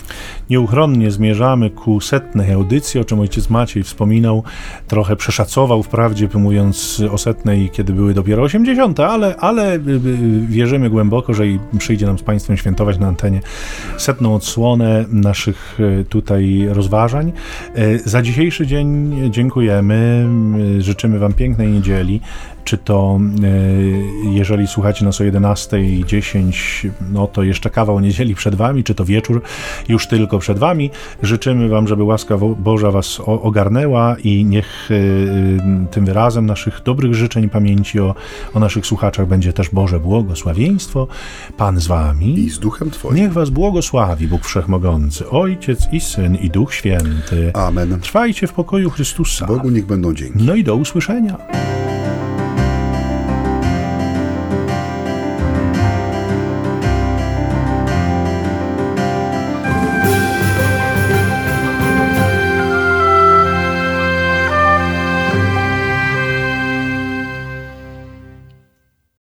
Nieuchronnie zmierzamy ku setnej audycji, o czym ojciec Maciej wspominał, trochę przeszacował wprawdzie, mówiąc o setnej, kiedy były dopiero 80, ale, ale y, y, wierzymy głęboko, że i przyjdzie nam z Państwem świętować na antenie setną odsłonę naszych e, tutaj rozważań. E, za dzisiejszy dzień dziękujemy, e, życzymy Wam pięknej niedzieli czy to jeżeli słuchacie nas o 11.10, no to jeszcze kawał niedzieli przed Wami, czy to wieczór już tylko przed Wami. Życzymy Wam, żeby łaska Boża Was ogarnęła i niech tym wyrazem naszych dobrych życzeń pamięci o, o naszych słuchaczach będzie też Boże błogosławieństwo. Pan z Wami. I z Duchem Twoim. Niech Was błogosławi Bóg Wszechmogący, Ojciec i Syn i Duch Święty. Amen. Trwajcie w pokoju Chrystusa. Bogu niech będą dzięki. No i do usłyszenia.